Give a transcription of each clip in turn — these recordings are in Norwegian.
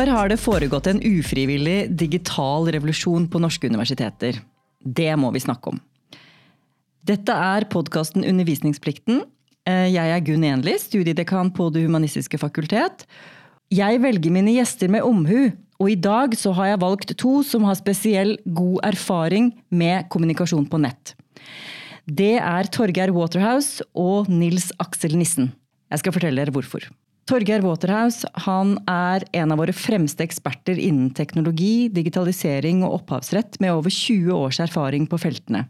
år har det foregått en ufrivillig digital revolusjon på norske universiteter. Det må vi snakke om. Dette er podkasten Undervisningsplikten. Eh, jeg er Gunn Enli, studiedekan på Det humanistiske fakultet. Jeg velger mine gjester med omhu, og i dag så har jeg valgt to som har spesiell god erfaring med kommunikasjon på nett. Det er Torgeir Waterhouse og Nils Aksel Nissen. Jeg skal fortelle dere hvorfor. Torgeir Waterhouse han er en av våre fremste eksperter innen teknologi, digitalisering og opphavsrett, med over 20 års erfaring på feltene.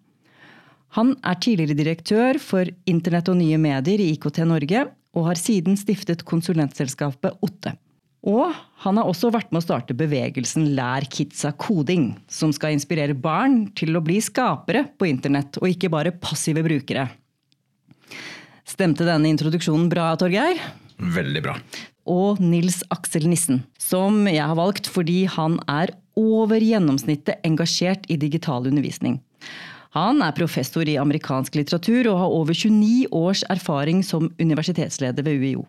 Han er tidligere direktør for Internett og nye medier i IKT Norge, og har siden stiftet konsulentselskapet Otte. Og han har også vært med å starte bevegelsen Lær kidsa koding, som skal inspirere barn til å bli skapere på internett, og ikke bare passive brukere. Stemte denne introduksjonen bra, Torgeir? Veldig bra. Og Nils Aksel Nissen, som jeg har valgt fordi han er over gjennomsnittet engasjert i digital undervisning. Han er professor i amerikansk litteratur og har over 29 års erfaring som universitetsleder ved UiO.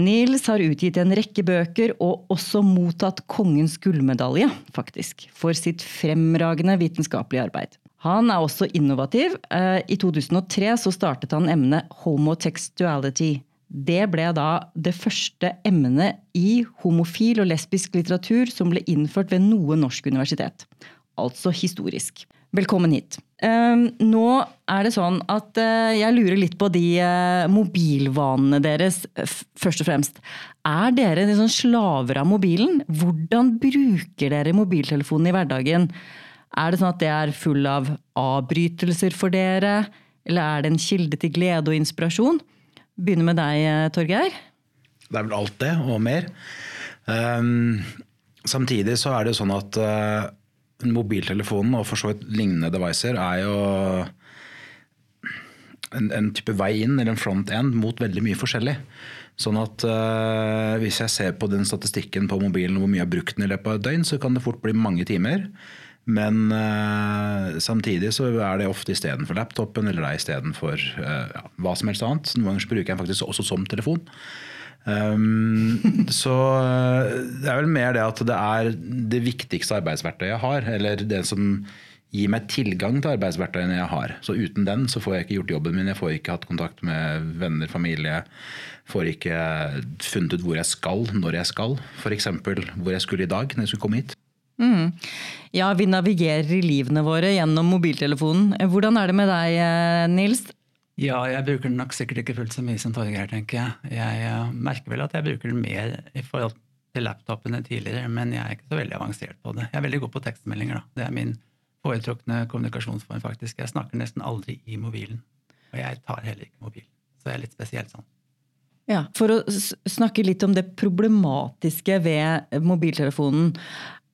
Nils har utgitt en rekke bøker og også mottatt Kongens gullmedalje, faktisk, for sitt fremragende vitenskapelige arbeid. Han er også innovativ. Eh, I 2003 så startet han emnet homotextuality. Det ble da det første emnet i homofil og lesbisk litteratur som ble innført ved noe norsk universitet. Altså historisk. Velkommen hit. Ehm, nå er det sånn at eh, jeg lurer litt på de eh, mobilvanene deres, først og fremst. Er dere liksom slaver av mobilen? Hvordan bruker dere mobiltelefonen i hverdagen? Er det sånn at det er full av avbrytelser for dere? Eller er det en kilde til glede og inspirasjon? Begynner med deg, eh, Torgeir. Det er vel alt det, og mer. Um, samtidig så er det sånn at uh, mobiltelefonen og for så vidt lignende devices, er jo en, en, type vei inn, eller en front-end, mot veldig mye forskjellig. Sånn at uh, Hvis jeg ser på den statistikken på mobilen hvor mye jeg har brukt den i løpet av et døgn, så kan det fort bli mange timer. Men uh, samtidig så er det ofte istedenfor laptopen eller det er istedenfor uh, ja, hva som helst annet. Noen ganger bruker jeg den faktisk også som telefon. Um, så eh, det er vel mer det at det er det viktigste arbeidsverktøyet jeg har. Eller det som gir meg tilgang til arbeidsverktøyene jeg har. Så uten den så får jeg ikke gjort jobben min. Jeg får ikke hatt kontakt med venner, familie. Får ikke funnet ut hvor jeg skal, når jeg skal. F.eks. hvor jeg skulle i dag når jeg skulle komme hit. Mm. Ja, vi navigerer i livene våre gjennom mobiltelefonen. Hvordan er det med deg, eh, Nils? Ja, jeg bruker den nok sikkert ikke fullt så mye som Torgeir, tenker jeg. Jeg uh, merker vel at jeg bruker den mer i forhold til laptopene tidligere, men jeg er ikke så veldig avansert på det. Jeg er veldig god på tekstmeldinger, da. Det er min foretrukne kommunikasjonsform, faktisk. Jeg snakker nesten aldri i mobilen. Og jeg tar heller ikke mobil. Så jeg er litt spesielt sånn. Ja, For å snakke litt om det problematiske ved mobiltelefonen.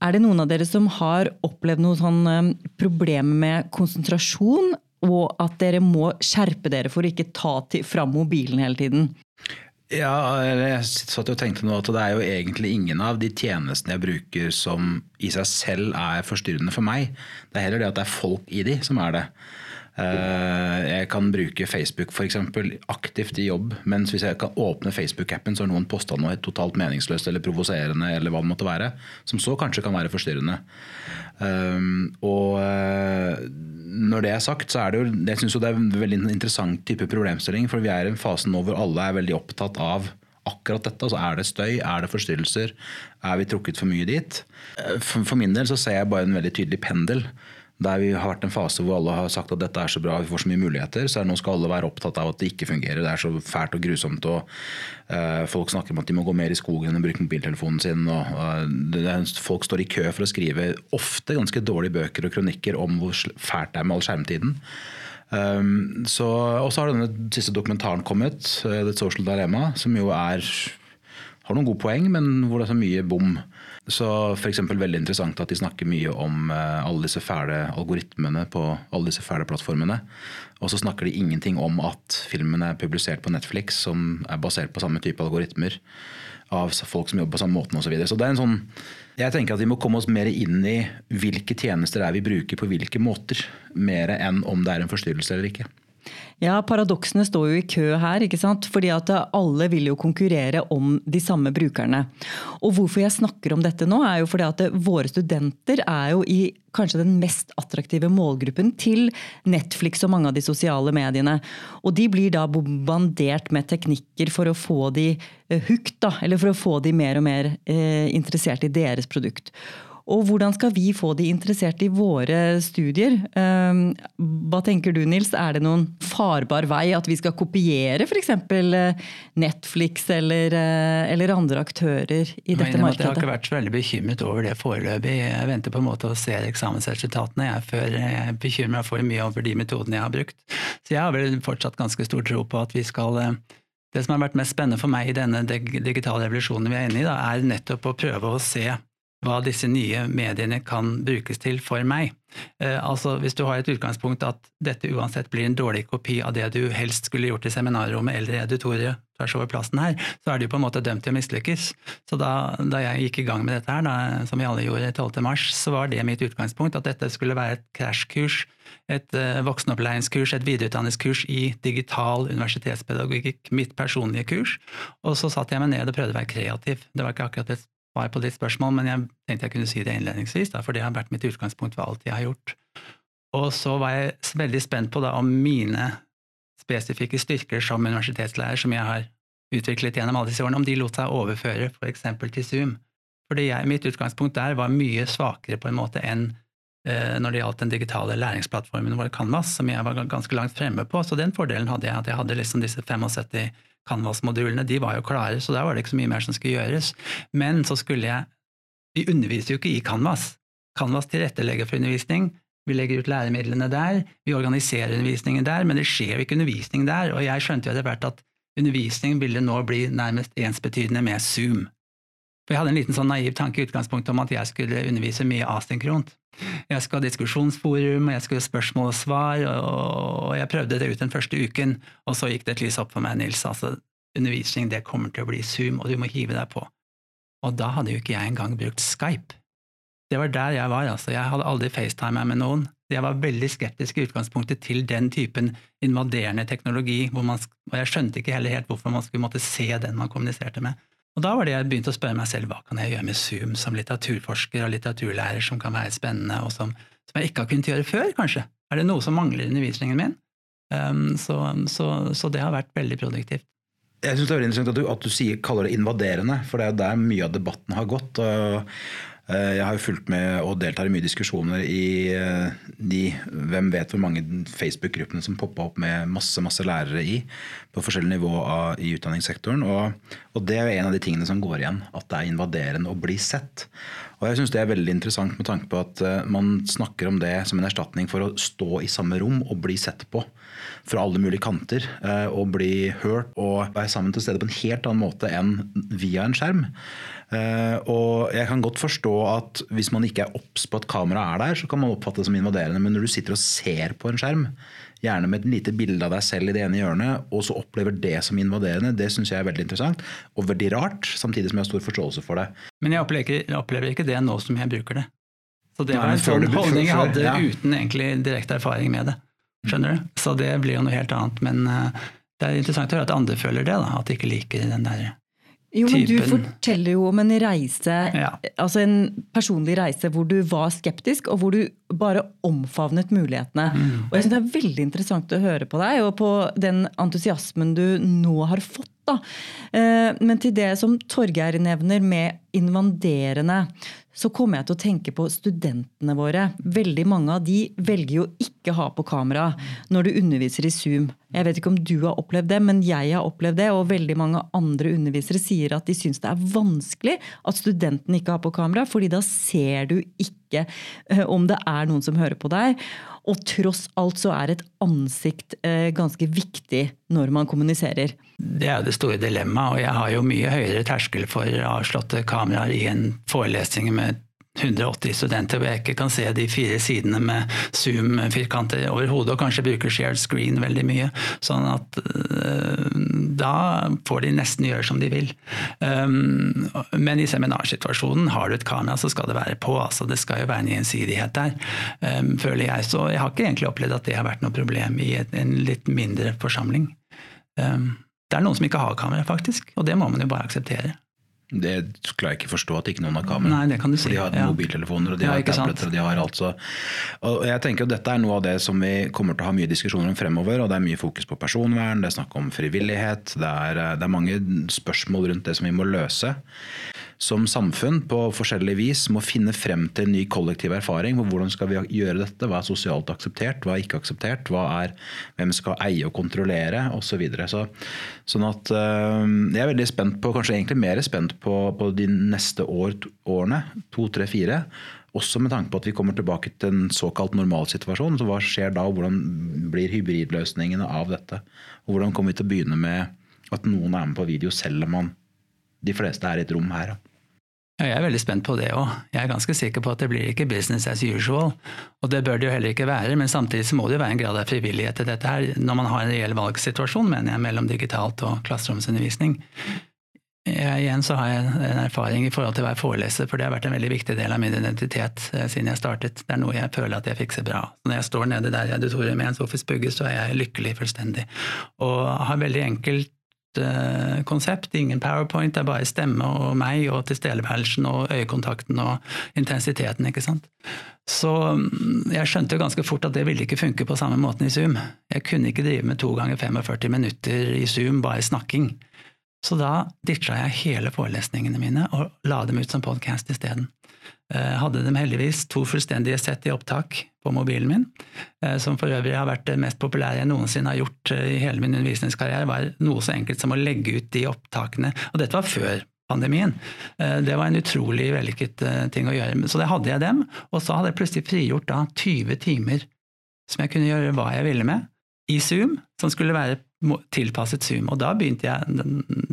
Er det noen av dere som har opplevd noe sånn eh, problem med konsentrasjon og at dere må skjerpe dere for å ikke ta til, fram mobilen hele tiden. Ja, jeg satt og tenkte nå at det er jo egentlig ingen av de tjenestene jeg bruker som i seg selv er forstyrrende for meg. Det er heller det at det er folk i de som er det. Eh, jeg kan bruke Facebook for eksempel, aktivt i jobb, mens hvis jeg kan åpne Facebook-appen, så har noen posta noe totalt meningsløst eller provoserende, eller hva det måtte være, som så kanskje kan være forstyrrende. Eh, og eh, når det er sagt, så er det jo jeg synes jo det er en veldig interessant type problemstilling. For vi er i en fase nå hvor alle er veldig opptatt av akkurat dette. altså Er det støy, er det forstyrrelser, er vi trukket for mye dit? For, min del så ser jeg bare en veldig tydelig pendel der vi har vært en fase hvor alle har sagt at dette er så bra, vi får så mye muligheter, så nå skal alle være opptatt av at det ikke fungerer. Det er så fælt og grusomt. og uh, Folk snakker om at de må gå mer i skogen enn å bruke mobiltelefonen sin. og uh, det, Folk står i kø for å skrive ofte ganske dårlige bøker og kronikker om hvor fælt det er med all skjermtiden. Um, så, og så har denne siste dokumentaren kommet, uh, The Social Dilemma, som jo er, har noen gode poeng, men hvor det er så mye bom. Så f.eks. veldig interessant at de snakker mye om eh, alle disse fæle algoritmene på alle disse fæle plattformene. Og så snakker de ingenting om at filmen er publisert på Netflix, som er basert på samme type algoritmer av folk som jobber på samme måten osv. Så, videre. så sånn jeg tenker at Vi må komme oss mer inn i hvilke tjenester det er vi bruker på hvilke måter, mer enn om det er en forstyrrelse eller ikke. Ja, paradoksene står jo i kø her, ikke sant. Fordi at alle vil jo konkurrere om de samme brukerne. Og hvorfor jeg snakker om dette nå, er jo fordi at våre studenter er jo i kanskje den mest attraktive målgruppen til Netflix og mange av de sosiale mediene. Og de blir da bombardert med teknikker for å få de eh, hooked, da. Eller for å få de mer og mer eh, interessert i deres produkt. Og hvordan skal vi få de interessert i våre studier? Ehm, hva tenker du Nils, er det noen farbar vei at vi skal kopiere f.eks. Eh, Netflix eller, eh, eller, andre aktører i dette markedet? Jeg har ikke vært så veldig bekymret over det foreløpig. Jeg venter på en måte å se eksamensresultatene jeg, før jeg bekymrer meg for mye over de metodene jeg har brukt. Så jeg har vel fortsatt ganske stor tro på at vi skal eh, det som har vært mest spennende for meg i denne digitale revolusjonen vi er inne i, da, er nettopp å prøve å se hva disse nye mediene kan brukes til for meg. Eh, altså Hvis du har et utgangspunkt at dette uansett blir en dårlig kopi av det du helst skulle gjort i seminarrommet eller i editoriet tvers over plassen her, så er du på en måte dømt til å mislykkes. Så da, da, jeg gikk i gang med dette her, da, som vi alle gjorde 12. mars, så var det mitt utgangspunkt at dette skulle være et krasjkurs, et eh, voksenopplæringskurs, et videreutdanningskurs i digital universitetspedagogikk, mitt personlige kurs. Og så satte jeg meg ned og prøvde å være kreativ. Det var ikke akkurat et svar på ditt spørsmål, men jeg tenkte jeg kunne si det innledningsvis, da, for det har vært mitt utgangspunkt for alt jeg har gjort. Og så var jeg veldig spent på da, om mine spesifikke styrker som universitetslærer, som jeg har utviklet gjennom alle disse årene, om de lot seg overføre f.eks. til Zoom. Fordi jeg, mitt utgangspunkt der var mye svakere på en måte enn eh, når det gjaldt den digitale læringsplattformen vår Canvas, som jeg var ganske langt fremme på. Så den fordelen hadde jeg, at jeg hadde liksom disse 75 Canvas-modulene de var jo klare, så der var det ikke så mye mer som skulle gjøres. Men så skulle jeg Vi underviser jo ikke i Canvas. Canvas tilrettelegger for undervisning. Vi legger ut læremidlene der, vi organiserer undervisningen der, men det skjer jo ikke undervisning der. Og jeg skjønte jo etter hvert at undervisning ville nå bli nærmest ensbetydende med Zoom. For jeg hadde en liten sånn naiv tanke i utgangspunktet om at jeg skulle undervise mye asynkront. Jeg skulle ha diskusjonsforum, jeg skulle ha spørsmål og svar, og jeg prøvde det ut den første uken, og så gikk det et lys opp for meg, Nils. altså Undervisning det kommer til å bli Zoom, og du må hive deg på. Og da hadde jo ikke jeg engang brukt Skype. Det var der jeg var, altså. Jeg hadde aldri FaceTime med noen. Jeg var veldig skeptisk i utgangspunktet til den typen invaderende teknologi, man, og jeg skjønte ikke heller helt hvorfor man skulle måtte se den man kommuniserte med. Og da var det jeg begynte å spørre meg selv hva kan jeg gjøre med Zoom som litteraturforsker og litteraturlærer som kan være spennende, og som, som jeg ikke har kunnet gjøre før, kanskje? Er det noe som mangler i undervisningen min? Um, så, så, så, det har vært veldig produktivt. Jeg synes det er interessant at du, at du sier, kaller det invaderende, for det er der mye av debatten har gått. og jeg har jo fulgt med og deltar i mye diskusjoner i eh, de hvem vet hvor mange Facebook-gruppene som poppa opp med masse masse lærere i, på forskjellige nivå av, i utdanningssektoren. Og, og, det er en av de tingene som går igjen, at det er invaderende å bli sett. Og jeg syns det er veldig interessant med tanke på at uh, man snakker om det som en erstatning for å stå i samme rom og bli sett på fra alle mulige kanter. Uh, og bli hørt og være sammen til stede på en helt annen måte enn via en skjerm. Eh, og jeg kan godt forstå at hvis man ikke er obs på at kameraet er der, så kan man oppfatte det som invaderende. Men når du sitter og ser på en skjerm, gjerne med et lite bilde av deg selv i det ene hjørnet, og så opplever det som invaderende, det syns jeg er veldig interessant. Og veldig rart, samtidig som jeg har stor forståelse for det. Men jeg opplever, jeg opplever ikke det nå som jeg bruker det. Så det var en sånn holdning jeg hadde ja. uten egentlig direkte erfaring med det. Skjønner du? Så det blir jo noe helt annet. Men uh, det er interessant å høre at andre føler det, da, at de ikke liker den der jo, men Du forteller jo om en reise, ja. altså en personlig reise hvor du var skeptisk, og hvor du bare omfavnet mulighetene. Mm. Og jeg synes Det er veldig interessant å høre på deg, og på den entusiasmen du nå har fått. Da. Eh, men til det som Torgeir nevner med invaderende, så kommer jeg til å tenke på studentene våre. Veldig mange av de velger jo ikke ha på kamera når du underviser i Zoom. Jeg vet ikke om du har opplevd det, men jeg har opplevd det. Og veldig mange andre undervisere sier at de syns det er vanskelig at studentene ikke har på kamera, fordi da ser du ikke eh, om det er noen som hører på deg. Og tross alt så er et ansikt eh, ganske viktig når man kommuniserer. Det er det store dilemmaet, og jeg har jo mye høyere terskel for avslåtte kameraer i en forelesning med 180 studenter hvor jeg ikke kan se de fire sidene med Zoom-firkanter over hodet, og kanskje bruker shared screen veldig mye. Sånn at øh, da får de nesten gjøre som de vil. Um, men i seminarsituasjonen har du et kamera, så skal det være på. altså Det skal jo være en gjensidighet der, um, føler jeg. Så jeg har ikke egentlig opplevd at det har vært noe problem i en litt mindre forsamling. Det er noen som ikke har kamera, faktisk, og det må man jo bare akseptere. Det klarer jeg ikke forstå at ikke noen har kamera. Nei, det kan du si. For de har ja. mobiltelefoner og de Ja, har ikke tabletter. og de har alt så. og jeg tenker at Dette er noe av det som vi kommer til å ha mye diskusjoner om fremover. og Det er mye fokus på personvern, det er snakk om frivillighet. Det er, det er mange spørsmål rundt det som vi må løse. Som samfunn på forskjellig vis må finne frem til en ny kollektiv erfaring. på Hvordan skal vi gjøre dette? Hva er sosialt akseptert, hva er ikke akseptert? Hva er, hvem skal eie og kontrollere, osv. Så videre. så, sånn at øh, Jeg er veldig spent på, kanskje egentlig mer spent på, på de neste år, årene, to, tre, fire. Også med tanke på at vi kommer tilbake til en såkalt normalsituasjon. Så hva skjer da, og hvordan blir hybridløsningene av dette? Og hvordan kommer vi til å begynne med at noen er med på video, selv om man, de fleste er i et rom her? da? Jeg er veldig spent på det òg. Jeg er ganske sikker på at det blir ikke business as usual. Og det bør det jo heller ikke være, men samtidig så må det jo være en grad av frivillighet til dette her, når man har en reell valgsituasjon, mener jeg, mellom digitalt og klasseromsundervisning. Jeg, igjen så har jeg en erfaring i forhold til å være foreleser, for det har vært en veldig viktig del av min identitet eh, siden jeg startet. Det er noe jeg føler at jeg fikser bra. Når jeg står nede der i auditoriet med en Sofus Bugge, så er jeg lykkelig fullstendig. Og har veldig enkelt eh, konsept, ingen powerpoint, det er bare stemme og meg og tilstedeværelsen og øyekontakten og intensiteten, ikke sant. Så mm, jeg skjønte jo ganske fort at det ville ikke funke på samme måten i Zoom. Jeg kunne ikke drive med to ganger 45 minutter i Zoom, bare snakking. Så da ditcha jeg hele forelesningene mine og la dem ut som podkast isteden. Eh, Hadde dem heldigvis to fullstendige sett i opptak på mobilen min, eh, som for øvrig har vært det mest populære jeg noensinne har gjort eh, i hele min undervisningskarriere, var noe så enkelt som å legge ut de opptakene. Og dette var før pandemien. Det var en utrolig vellykket ting å gjøre. Så det hadde jeg dem, og så hadde jeg plutselig frigjort da 20 timer som jeg kunne gjøre hva jeg ville med, i Zoom, som skulle være tilpasset Zoom. Og da begynte jeg,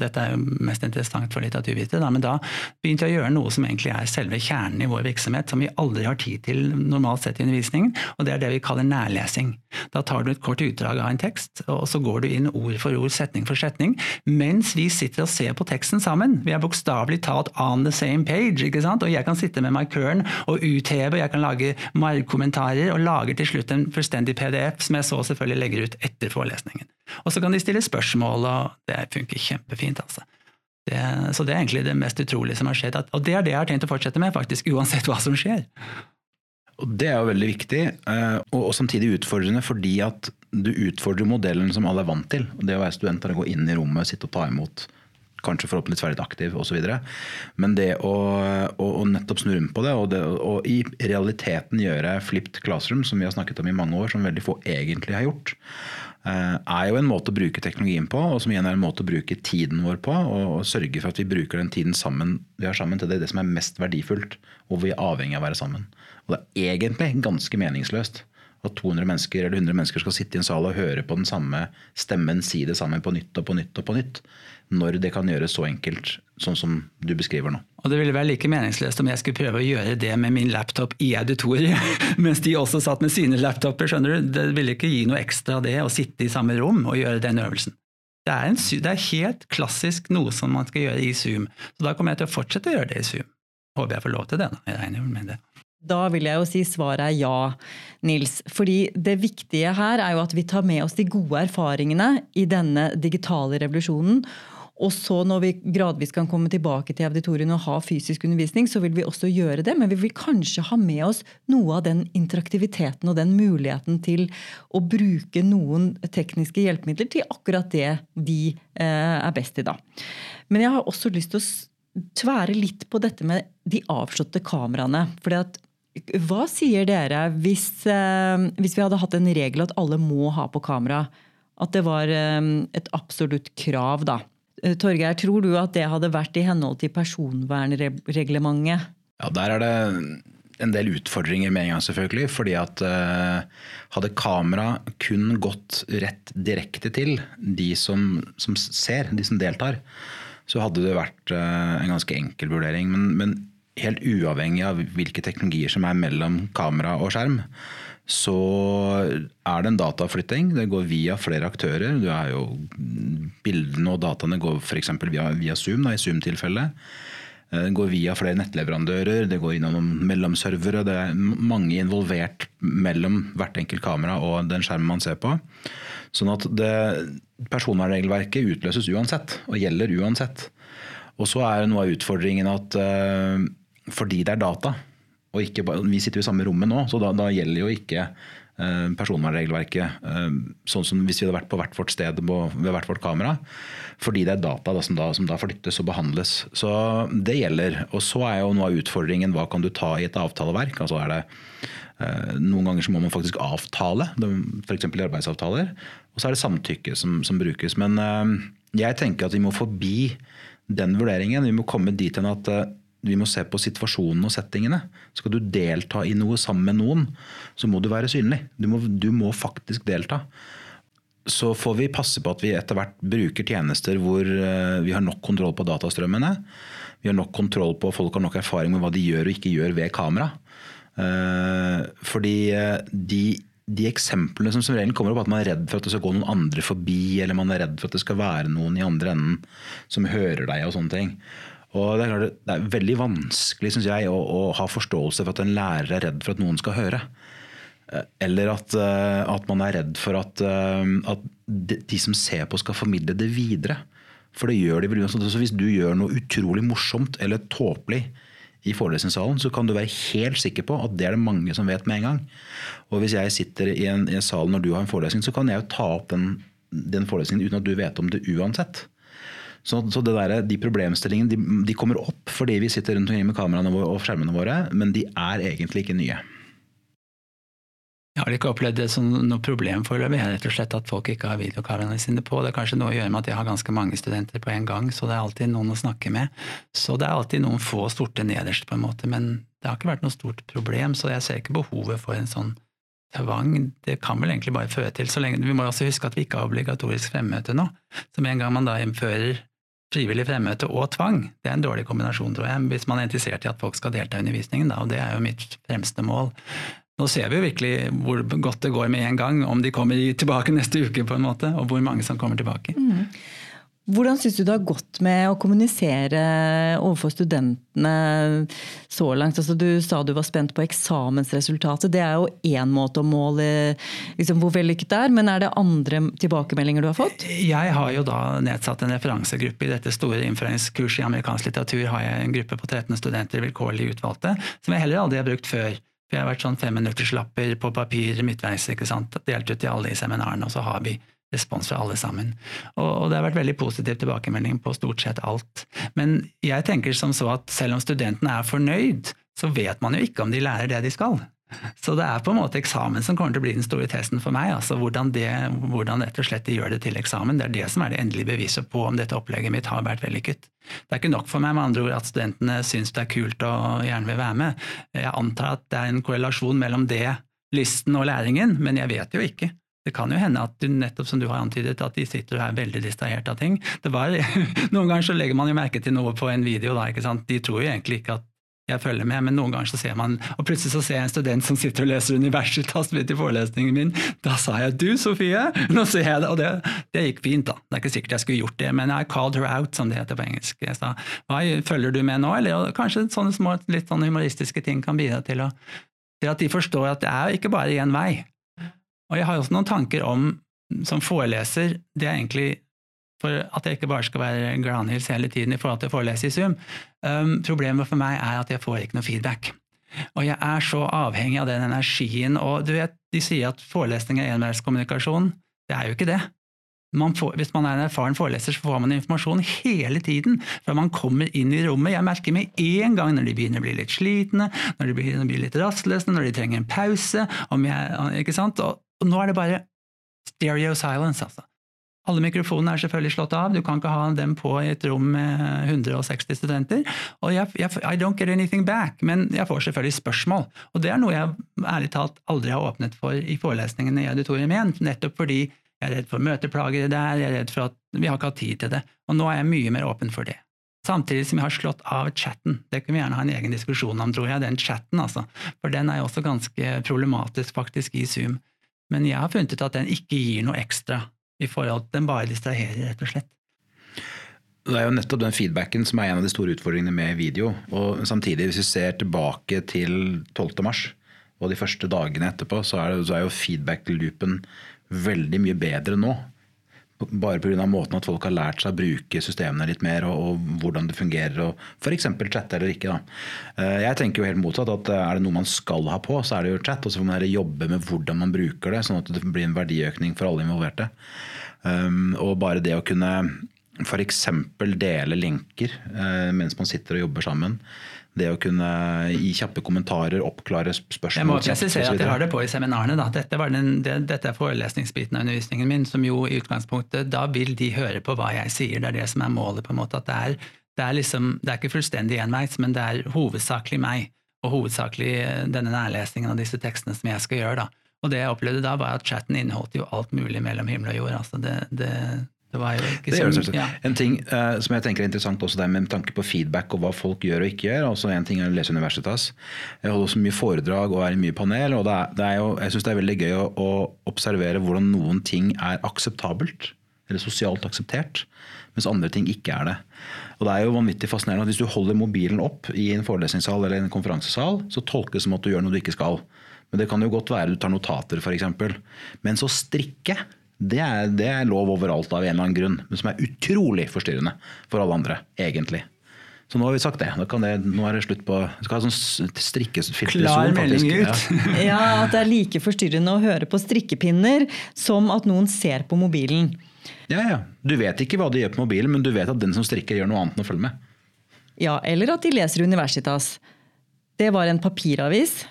dette er jo mest interessant for litteraturvitere, da, men da begynte jeg å gjøre noe som egentlig er selve kjernen i vår virksomhet, som vi aldri har tid til normalt sett i undervisningen, og det er det vi kaller nærlesing. Da tar du et kort utdrag av en tekst, og så går du inn ord for ord, setning for setning, mens vi sitter og ser på teksten sammen. Vi er bokstavelig talt on the same page, ikke sant? Og jeg kan sitte med markøren og utheve, jeg kan lage margkommentarer, og lager til slutt en fullstendig PDF, som jeg så selvfølgelig legger ut etter forelesningen. Og så kan de stille spørsmål, og det funker kjempefint, altså. Det, så det er egentlig det mest utrolige som har skjedd. Og det er det jeg har tenkt å fortsette med, faktisk, uansett hva som skjer. Og Det er jo veldig viktig, eh, og samtidig utfordrende fordi at du utfordrer modellen som alle er vant til. Det å være student er å gå inn i rommet, sitte og ta imot, kanskje forhåpentligvis være litt aktiv osv. Men det å, å, å nettopp snu rundt på det, og, det, og i realiteten gjøre flipped classroom, som vi har snakket om i mange år, som veldig få egentlig har gjort, er jo en måte å bruke teknologien på, og som igjen er en måte å bruke tiden vår på. Og, sørge for at vi bruker den tiden sammen, vi har sammen til det, det som er mest verdifullt, og vi er avhengig av å være sammen. Og det er egentlig ganske meningsløst at 200 mennesker eller 100 mennesker skal sitte i en sal og høre på den samme stemmen si det samme på nytt og på nytt og på nytt, når det kan gjøres så enkelt sånn som du beskriver nå. Og det ville være like meningsløst om jeg skulle prøve å gjøre det med min laptop i auditoriet, mens de også satt med sine laptoper. skjønner du? Det ville ikke gi noe ekstra det å sitte i samme rom og gjøre den øvelsen. Det er, en, det er helt klassisk noe som man skal gjøre i Zoom. Så da kommer jeg til å fortsette å gjøre det i Zoom. Håper jeg får lov til det. da. Jeg regner med det. Da vil jeg jo si svaret er ja, Nils. Fordi det viktige her er jo at vi tar med oss de gode erfaringene i denne digitale revolusjonen. Og så når vi gradvis kan komme tilbake til auditoriene og ha fysisk undervisning, så vil vi også gjøre det, men vi vil kanskje ha med oss noe av den interaktiviteten og den muligheten til å bruke noen tekniske hjelpemidler til akkurat det de eh, er best i, da. Men jeg har også lyst til å tvære litt på dette med de avslåtte kameraene. fordi at hva sier dere hvis, eh, hvis vi hadde hatt en regel at alle må ha på kamera? At det var eh, et absolutt krav, da. Eh, Torgeir, tror du at det hadde vært i henhold til personvernreglementet? Ja, Der er det en del utfordringer med en gang, selvfølgelig. fordi at uh, hadde kamera kun gått rett direkte til de som, som ser, de som deltar, så hadde det vært uh, en ganske enkel vurdering. Men, men helt uavhengig av hvilke teknologier som er mellom kamera og skjerm, så er det en dataflytting. Det går via flere aktører. Er jo, bildene og dataene går f.eks. Via, via Zoom, da, i Zoom-tilfellet. Det går via flere nettleverandører, det går innom mellomservere. Det er mange involvert mellom hvert enkelt kamera og den skjermen man ser på. Sånn at personvernregelverket utløses uansett, og gjelder uansett. Og så er noe av utfordringen at uh, fordi det er data, og ikke, vi sitter jo i samme rommet nå, så da, da gjelder jo ikke uh, personvernregelverket uh, sånn som hvis vi hadde vært på hvert vårt sted ved hvert vårt kamera. Fordi det er data da, som, da, som, da, flyttes og behandles. Så det gjelder. Og så er jo noe av utfordringen hva kan du ta i et avtaleverk. altså er det noen ganger så må man faktisk avtale, f.eks. i arbeidsavtaler. Og så er det samtykke som, som brukes. Men jeg tenker at vi må forbi den vurderingen. Vi må komme dit hen at eh, vi må se på situasjonen og settingene. Skal du delta i noe sammen med noen, så må du være synlig. Du må, du må faktisk delta. Så får vi passe på at vi etter hvert bruker tjenester hvor eh, vi har nok kontroll på datastrømmene. Vi har nok kontroll på folk har nok erfaring med hva de gjør og ikke gjør ved kamera. Eh, fordi de de eksemplene som som regel kommer opp, at man er redd for at det skal gå noen andre forbi, eller man er redd for at det skal være noen i andre enden som hører deg og sånne ting. Og Det er, klart, det er veldig vanskelig synes jeg, å, å, ha forståelse for at en lærer er redd for at noen skal høre. Eh, eller at, eh, at man er redd for at, eh, at, de som ser på, skal formidle det videre. For det gjør de. Så hvis du gjør noe utrolig morsomt eller tåpelig i forelesningssalen, så kan du være helt sikker på at det er det mange som vet med en gang. Og hvis jeg sitter i en, i en sal når du har en forelesning, så kan jeg jo ta opp den, den forelesningen uten at du vet om det uansett. Så, så der, De problemstillingene de, de, kommer opp fordi vi sitter rundt omkring med kameraene våre og skjermene våre, men de er egentlig ikke nye. Jeg har ikke opplevd det som noe problem foreløpig. Rett og slett at folk ikke har videokameraene sine på. Det er kanskje noe å gjøre med at jeg har ganske mange studenter på en gang, så det er alltid noen å snakke med. Så det er alltid noen få storte nederst, på en måte, men det har ikke vært noe stort problem, så jeg ser ikke behovet for en sånn tvang. Det kan vel egentlig bare føre til så lenge Vi må også huske at vi ikke har obligatorisk fremmøte nå. Så med en gang man da innfører frivillig fremmøte og tvang, det er en dårlig kombinasjon, tror jeg, hvis man er interessert i at folk skal delta i undervisningen, da, og det er jo mitt fremste mål. Nå ser vi jo virkelig hvor godt det går med en gang, om de kommer tilbake neste uke, på en måte, og hvor mange som kommer tilbake. Mm. Hvordan syns du det har gått med å kommunisere overfor studentene så langt? Altså, du sa du var spent på eksamensresultatet. Det er jo én måte å måle liksom, hvor vellykket det er, men er det andre tilbakemeldinger du har fått? Jeg har jo da nedsatt en referansegruppe i dette store innføringskurset i amerikansk litteratur. har jeg en gruppe på 13 studenter vilkårlig utvalgte, som jeg heller aldri har brukt før. Jeg har vært sånn femminutterslapper på papir midtveis, ikke sant? delt ut til alle i seminarene, og så har vi respons fra alle sammen. Og, og, det har vært veldig positiv tilbakemelding på stort sett alt. Men jeg tenker som så at selv om studentene er fornøyd, så vet man jo ikke om de lærer det de skal. Så det er på en måte eksamen som kommer til å bli den store testen for meg. altså Hvordan, det, hvordan rett og slett de gjør det til eksamen. Det er det som er det endelige beviset på om dette opplegget mitt har vært vellykket. Det er ikke nok for meg med andre ord at studentene syns det er kult og gjerne vil være med. Jeg antar at det er en korrelasjon mellom det, lysten og læringen, men jeg vet jo ikke. Det kan jo hende at du, nettopp som du har antydet, at de sitter og er veldig distrahert av ting. Var, Noen ganger så legger man jo merke til noe på en video. Da, ikke sant? De tror jo egentlig ikke at jeg følger med, men noen ganger så ser man Og plutselig så ser jeg en student som sitter og leser Universitas midt i forelesningen min. Da sa jeg 'du, Sofie', nå ser jeg det, og det, det, gikk fint, da. Det er ikke sikkert jeg skulle gjort det, men I called her out, som det heter på engelsk. Jeg sa 'hva følger du med nå', eller kanskje sånne små, litt sånne humoristiske ting kan bidra til, å, til at de forstår at det er ikke bare én vei. Og jeg har også noen tanker om, som foreleser, det er egentlig for at jeg ikke bare skal være gladhils hele tiden i forhold til å forelese i Zoom. Um, problemet for meg er at jeg får ikke noe feedback. Og jeg er så avhengig av den energien. Og du vet, de sier at forelesning er enveiskommunikasjon. Det er jo ikke det. Man får, hvis man er en erfaren foreleser, så får man informasjon hele tiden fra man kommer inn i rommet. Jeg merker med en gang når de begynner å bli litt slitne, når de begynner å bli litt rastløse, når de trenger en pause. Jeg, ikke sant? Og, og nå er det bare stereo silence, altså. Alle mikrofonene er selvfølgelig slått av, du kan ikke ha dem på i et rom med 160 studenter. Og jeg, jeg, I don't get anything back, men jeg får selvfølgelig spørsmål. Og det er noe jeg ærlig talt aldri har åpnet for i forelesningene i auditorium igjen, nettopp fordi jeg er redd for møteplagere der, jeg er redd for at vi har ikke hatt tid til det. Og nå er jeg mye mer åpen for det. Samtidig som jeg har slått av chatten. Det kunne vi gjerne ha en egen diskusjon om, tror jeg. Den chatten, altså. For den er jo også ganske problematisk faktisk i Zoom. Men jeg har funnet ut at den ikke gir noe ekstra i forhold til Den bare distraherer, rett og slett. Det er jo nettopp den feedbacken som er en av de store utfordringene med video. Og samtidig, hvis vi ser tilbake til 12. mars og de første dagene etterpå, så er, det, så er jo feedback-loopen veldig mye bedre nå. Bare pga. måten at folk har lært seg å bruke systemene litt mer, og, og hvordan det fungerer, og f.eks. chatte eller ikke. Da. Eh, jeg tenker jo helt motsatt at eh, er det noe man skal ha på, så er det jo chat. Og så får man jobbe med hvordan man bruker det, sånn at det blir en verdiøkning for alle involverte. Um, og bare det å kunne f.eks. dele linker uh, mens man sitter og jobber sammen det å kunne gi kjappe kommentarer, oppklare spørsmål Jeg må presisere at jeg har det på i seminarene. Da. Dette, den, det, dette, er forelesningsbiten av undervisningen min, som jo i utgangspunktet Da vil de høre på hva jeg sier. Det er det som er målet. på en måte, at Det er, det er, liksom, det er ikke fullstendig enveis, men det er hovedsakelig meg. Og hovedsakelig eh, denne nærlesningen av disse tekstene som jeg skal gjøre. da. Og det jeg opplevde da, var at chatten inneholdt jo alt mulig mellom himmel og jord. altså det, det det var jo ikke det så, ja. En ting uh, som jeg tenker er interessant også der med tanke på feedback og hva folk gjør og ikke gjør. altså En ting er å lese Universitas. Jeg holder også mye foredrag og er i mye panel. og det er, det er jo, Jeg syns det er veldig gøy å, å, observere hvordan noen ting er akseptabelt. Eller sosialt akseptert. Mens andre ting ikke er det. Og det er jo vanvittig fascinerende at Hvis du holder mobilen opp i en forelesningssal eller en konferansesal, så tolkes det som at du gjør noe du ikke skal. Men det kan jo godt være du tar notater, f.eks. Men så strikke det er, det er, lov overalt av en eller annen grunn, men som er utrolig forstyrrende for alle andre, egentlig. Så nå har vi sagt det. det nå er det slutt på Vi skal ha sånn strikkefiltersol. Klar melding ut. Ja. ja, at det er like forstyrrende å høre på strikkepinner som at noen ser på mobilen. Ja, ja. Du vet ikke hva de gjør på mobilen, men du vet at den som strikker, gjør noe annet enn å følge med. Ja, eller at de leser Universitas. Det var en papiravis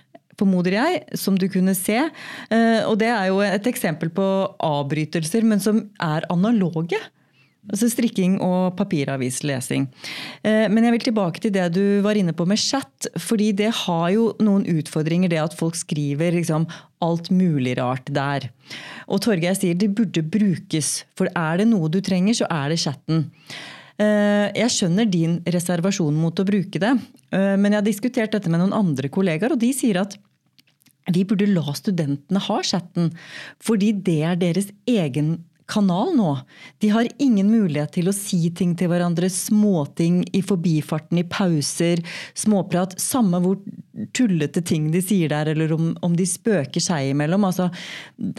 formoder jeg, som du kunne se. Eh, og det er jo et eksempel på avbrytelser, men som er analoge. Altså strikking og papiravislesing. Eh, men jeg vil tilbake til det du var inne på med chat. fordi det har jo noen utfordringer, det at folk skriver liksom alt mulig rart der. Og Torgeir sier de burde brukes. For er det noe du trenger, så er det chatten. Eh, jeg skjønner din reservasjon mot å bruke det, eh, men jeg har diskutert dette med noen andre kollegaer, og de sier at vi burde la studentene ha chatten, fordi det er deres egen kanal nå. De har ingen mulighet til å si ting til hverandre, småting i forbifarten, i pauser, småprat. Samme hvor tullete ting de sier der, eller om, om de spøker seg imellom. Altså,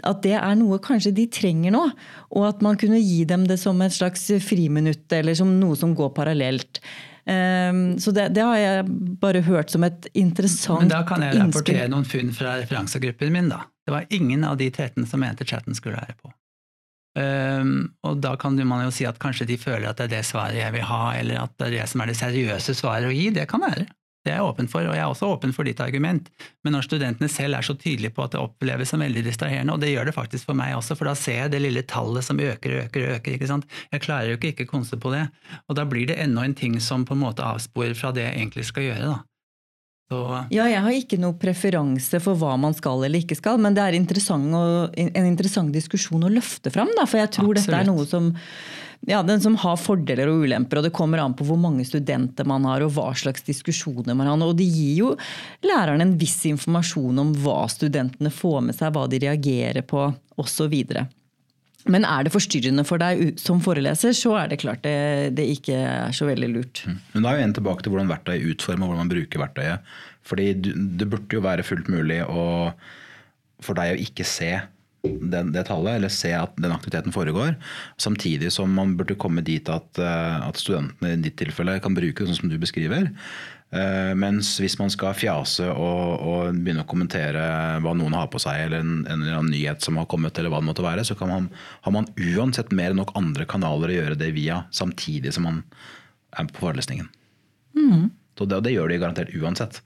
at det er noe kanskje de trenger nå. Og at man kunne gi dem det som et slags friminutt, eller som noe som går parallelt. Um, så det, det, har jeg bare hørt som et interessant innspill. Men da kan jeg rapportere noen funn fra referansegruppen min. da. Det var ingen av de 13 som mente chatten skulle være på. Um, og da kan man jo si at kanskje de føler at det er det svaret jeg vil ha, eller at det er det som er det seriøse svaret å gi. Det kan være. Det er jeg åpen for, og jeg er også åpen for ditt argument. Men når studentene selv er så tydelige på at det oppleves som veldig distraherende, og det gjør det faktisk for meg også, for da ser jeg det lille tallet som øker og øker og øker. ikke sant? Jeg klarer jo ikke ikke konse på det. Og da blir det enda en ting som på en måte avsporer fra det jeg egentlig skal gjøre. da. Så. Ja, jeg har ikke noe preferanse for hva man skal eller ikke skal, men det er interessant å, en interessant diskusjon å løfte fram. Da, for jeg tror Absolutt. dette er noe som, ja, den som har fordeler og ulemper, og det kommer an på hvor mange studenter man har og hva slags diskusjoner man har. Og det gir jo læreren en viss informasjon om hva studentene får med seg, hva de reagerer på osv. Men er det forstyrrende for deg som foreleser, så er det klart det, det ikke er så veldig lurt. Mm. Men da er jo en tilbake til hvordan verktøyet er utformet, hvordan man bruker verktøyet. Fordi det burde jo være fullt mulig å, for deg å ikke se det, det, tallet, eller se at den aktiviteten foregår. Samtidig som man burde komme dit at, eh, at studentene i ditt tilfelle kan bruke det sånn som du beskriver. Uh, mens hvis man skal fjase og, og, begynne å kommentere hva noen har på seg, eller en, en, eller annen nyhet som har kommet, eller hva det måtte være, så man, har man uansett mer enn nok andre kanaler å gjøre det via, samtidig som man er på forelesningen. Mm. Så det, og det gjør de garantert uansett.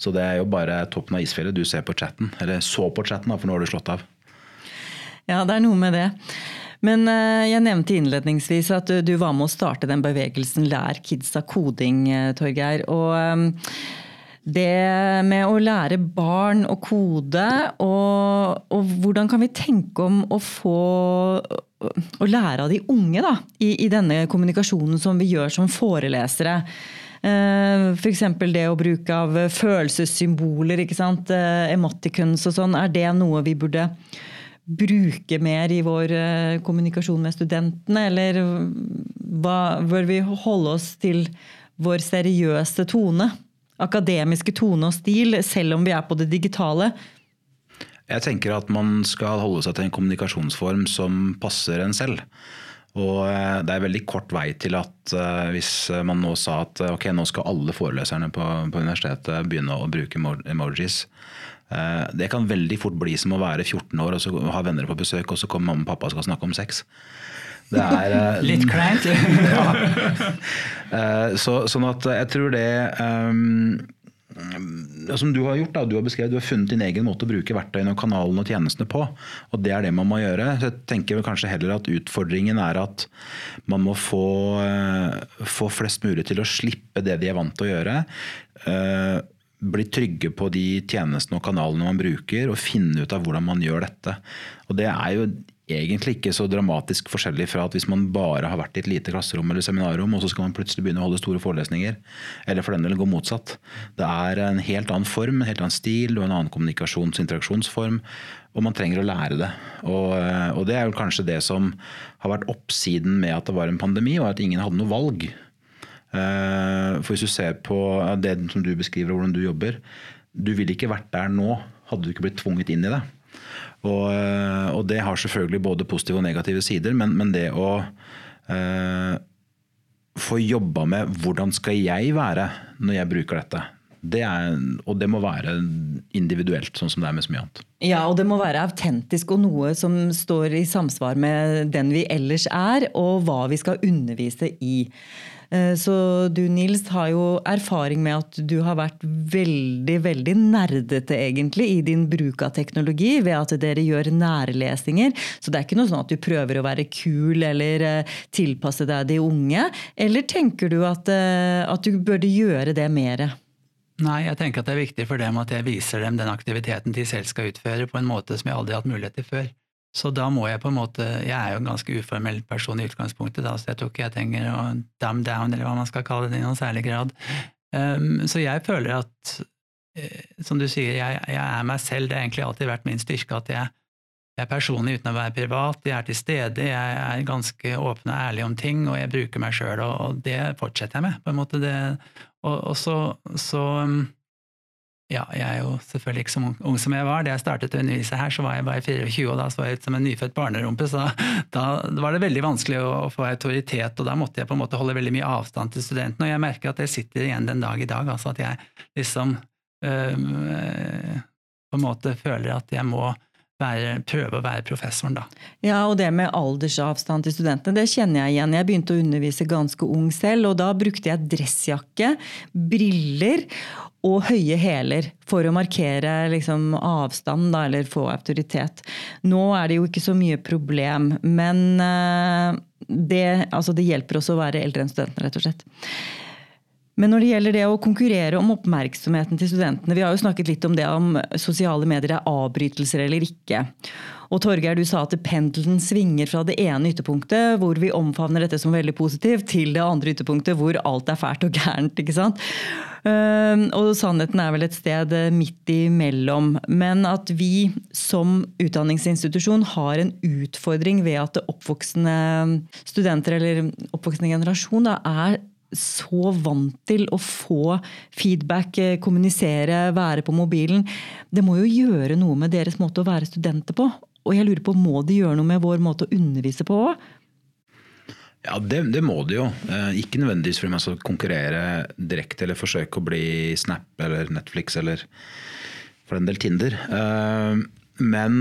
Så det er jo bare toppen av isfjellet du ser på chatten. Eller så på chatten, for nå har du slått av. Ja, det er noe med det. Men eh, jeg nevnte innledningsvis at du, var med å starte den bevegelsen Lær kidsa koding, eh, Torgeir. Og ehm, det med å lære barn å kode, og, og, hvordan kan vi tenke om å få å lære av de unge da, i, i denne kommunikasjonen som vi gjør som forelesere. F.eks. For det å bruke av følelsessymboler, ikke sant? Eh, emoticons og sånn. Er det noe vi burde bruke mer i vår eh, kommunikasjon med studentene, eller hva, bør vi holde oss til vår seriøse tone? akademiske tone og stil, selv om vi er på det digitale? Jeg tenker at man skal holde seg til en kommunikasjonsform som passer en selv. Og eh, det er veldig kort vei til at uh, hvis man nå sa at ok, nå skal alle foreleserne på, på universitetet begynne å bruke emojis. Uh, det kan veldig fort bli som å være 14 år og så ha venner på besøk, og så kommer mamma og pappa og skal snakke om sex. Det er uh, Litt kleint. ja. så, sånn at jeg tror det um, som du har gjort, da, du har beskrevet, du har funnet din egen måte å bruke verktøyene og kanalene og tjenestene på. og Det er det man må gjøre. Så jeg tenker kanskje heller at Utfordringen er at man må få, eh, få flest mulig til å slippe det de er vant til å gjøre. Eh, bli trygge på de tjenestene og kanalene man bruker, og finne ut av hvordan man gjør dette. Og Det er jo egentlig ikke så dramatisk forskjellig fra at hvis man bare har vært i et lite klasserom eller seminarrom, og så skal man plutselig begynne å holde store forelesninger. Eller for den del gå motsatt. Det er en helt annen form, en helt annen stil og en annen kommunikasjons- og interaksjonsform. Og man trenger å lære det. Og, og det er jo kanskje det som har vært oppsiden med at det var en pandemi, og at ingen hadde noe valg. Eh, for hvis du ser på det som du beskriver, hvordan du jobber, du ville ikke vært der nå hadde du ikke blitt tvunget inn i det. Og, eh, og, det har selvfølgelig både positive og negative sider, men, men det å eh, få jobba med hvordan skal jeg være når jeg bruker dette. Det er, og det må være individuelt, sånn som det er med så mye annet. Ja, og det må være autentisk og noe som står i samsvar med den vi ellers er, og hva vi skal undervise i. Eh, så du Nils har jo erfaring med at du har vært veldig veldig nerdete egentlig i din bruk av teknologi ved at dere gjør nærlesinger. Så det er ikke noe sånn at du prøver å være kul eller eh, tilpasse deg de unge. Eller tenker du at, eh, at du burde gjøre det mer? Nei, jeg tenker at det er viktig for dem at jeg viser dem den aktiviteten de selv skal utføre, på en måte som jeg aldri har hatt mulighet til før. Så da må jeg på en måte Jeg er jo en ganske uformell person i utgangspunktet, da, så jeg tror ikke jeg trenger å dumb down, eller hva man skal kalle det, i noen særlig grad. Um, så jeg føler at, uh, som du sier, jeg, jeg, er meg selv. Det har egentlig alltid vært min styrke at jeg, jeg er personlig uten å være privat. Jeg er til stede, jeg er ganske åpen og ærlig om ting, og jeg bruker meg sjøl, og, og, det fortsetter jeg med. på en måte. Det, og, og så, så um, ja, jeg er jo selvfølgelig ikke så ung som jeg var. Da jeg startet å undervise her, så var jeg bare 24, og da så jeg ut som en nyfødt barnerumpe. Så da var det veldig vanskelig å, få autoritet, og da måtte jeg på en måte holde veldig mye avstand til studentene. Og jeg merker at jeg sitter igjen den dag i dag, altså at jeg liksom øh, på en måte føler at jeg må være, prøve å være professoren, da. Ja, og det med aldersavstand til studentene, det kjenner jeg igjen. Jeg begynte å undervise ganske ung selv, og da brukte jeg dressjakke, briller og høye hæler for å markere liksom, avstand da, eller få autoritet. Nå er det jo ikke så mye problem, men uh, det, altså, det, hjelper også å være eldre enn studentene, rett og slett. Men når det gjelder det å konkurrere om oppmerksomheten til studentene, vi har jo snakket litt om det om sosiale medier er avbrytelser eller ikke. Og Torgeir, du sa at pendelen svinger fra det ene ytterpunktet, hvor vi omfavner dette som veldig positivt, til det andre ytterpunktet, hvor alt er fælt og gærent. ikke sant? Ehm, og sannheten er vel et sted midt imellom. Men at vi som utdanningsinstitusjon har en utfordring ved at oppvoksende studenter eller oppvoksende generasjon da, er så vant til å få feedback, kommunisere, være på mobilen. Det må jo gjøre noe med deres måte å være studenter på. Og jeg lurer på, må de gjøre noe med vår måte å undervise på òg? Ja, det, det, må de jo. Eh, ikke nødvendigvis fordi man skal konkurrere direkte eller forsøke å bli Snap eller Netflix eller for en del Tinder. Eh, men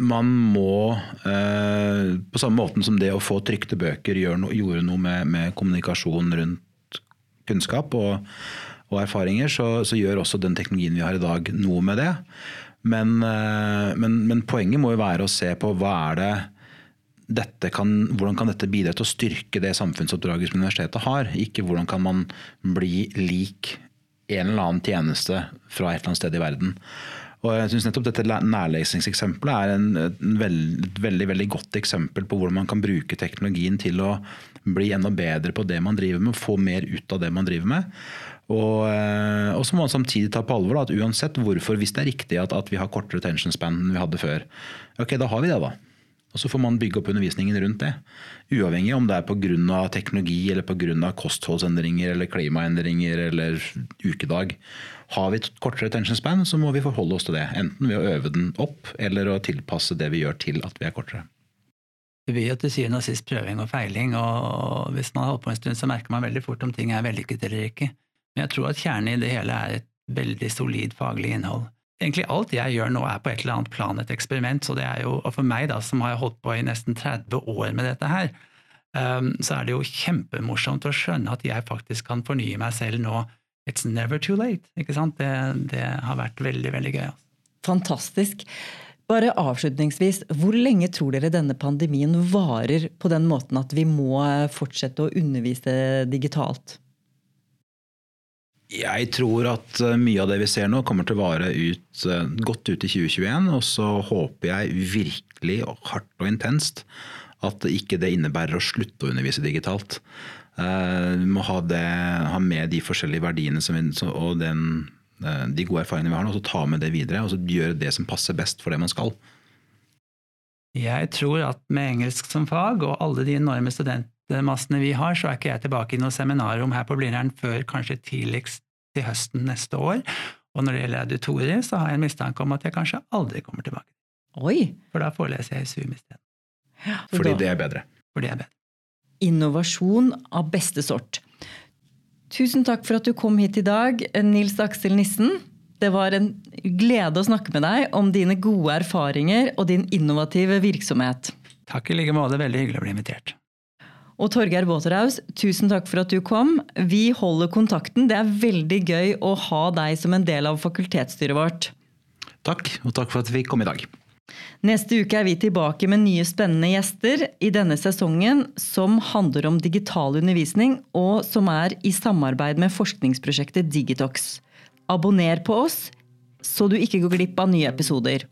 man må, eh, på samme måten som det å få trykte bøker gjorde noe med, med kommunikasjon rundt kunnskap og, og erfaringer, så, så, gjør også den teknologien vi har i dag noe med det. Men, eh, men, men, poenget må jo være å se på hva er det kan, hvordan kan dette bidra til å styrke det samfunnsoppdraget som universitetet har. Ikke hvordan kan man bli lik en eller annen tjeneste fra et eller annet sted i verden. Og jeg synes nettopp Dette nærlesingseksempelet er en, en veld, et veldig, veldig godt eksempel på hvordan man kan bruke teknologien til å bli enda bedre på det man driver med, få mer ut av det man driver med. Og, eh, og så må man samtidig ta på alvor da, at uansett hvorfor, hvis det er riktig at, at vi har kortere retention span enn vi hadde før, ok, da har vi det, da. Og Så får man bygge opp undervisningen rundt det. Uavhengig om det er pga. teknologi, eller pga. kostholdsendringer, eller klimaendringer eller ukedag. Har vi kortere attention span, så må vi forholde oss til det. Enten ved å øve den opp, eller å tilpasse det vi gjør til at vi er kortere. Det blir jo til syvende og sist prøving og feiling, og hvis man har holdt på en stund, så merker man veldig fort om ting er vellykket eller ikke. Men jeg tror at kjernen i det hele er et veldig solid faglig innhold. Egentlig alt jeg gjør nå er på et eller annet plan et eksperiment, så det er jo, og for meg da, som har holdt på i nesten 30 år med dette her, um, så er det jo kjempemorsomt å skjønne at jeg faktisk kan fornye meg selv nå It's never too late. ikke sant? Det, det har vært veldig, veldig gøy. Altså. Fantastisk. Bare avslutningsvis, hvor lenge tror dere denne pandemien varer på den måten at vi må fortsette å undervise digitalt? Jeg tror at eh, mye av det vi ser nå kommer til å vare ut, eh, godt ut i 2021. Og så håper jeg virkelig hardt og intenst at ikke det innebærer å slutte å undervise digitalt. Eh, vi må ha, det, ha med de forskjellige verdiene vi, og den, eh, de gode erfaringene vi har nå, og så ta med det videre. Og så gjøre det som passer best for det man skal. Jeg tror at med engelsk som fag og alle de enorme studentmassene vi har, så er ikke jeg tilbake i noe seminarrom her på Blindern før kanskje tidligst til høsten neste år. Og når det gjelder auditoriet, så har jeg en mistanke om at jeg kanskje aldri kommer tilbake. Oi! For da foreleser jeg i Zoom isteden. Ja, Fordi det er bedre. For det er bedre innovasjon av beste sort. Tusen takk for at du kom hit i dag, Nils Aksel Nissen. Det var en glede å snakke med deg om dine gode erfaringer og din innovative virksomhet. Takk i like måte. Veldig hyggelig å bli invitert. Og Torgeir Båterhaus, tusen takk for at du kom. Vi holder kontakten. Det er veldig gøy å ha deg som en del av fakultetsstyret vårt. Takk, og takk for at vi kom i dag. Neste uke er vi tilbake med nye spennende gjester i denne sesongen som handler om digital undervisning, og som er i samarbeid med forskningsprosjektet Digitox. Abonner på oss, så du ikke går glipp av nye episoder.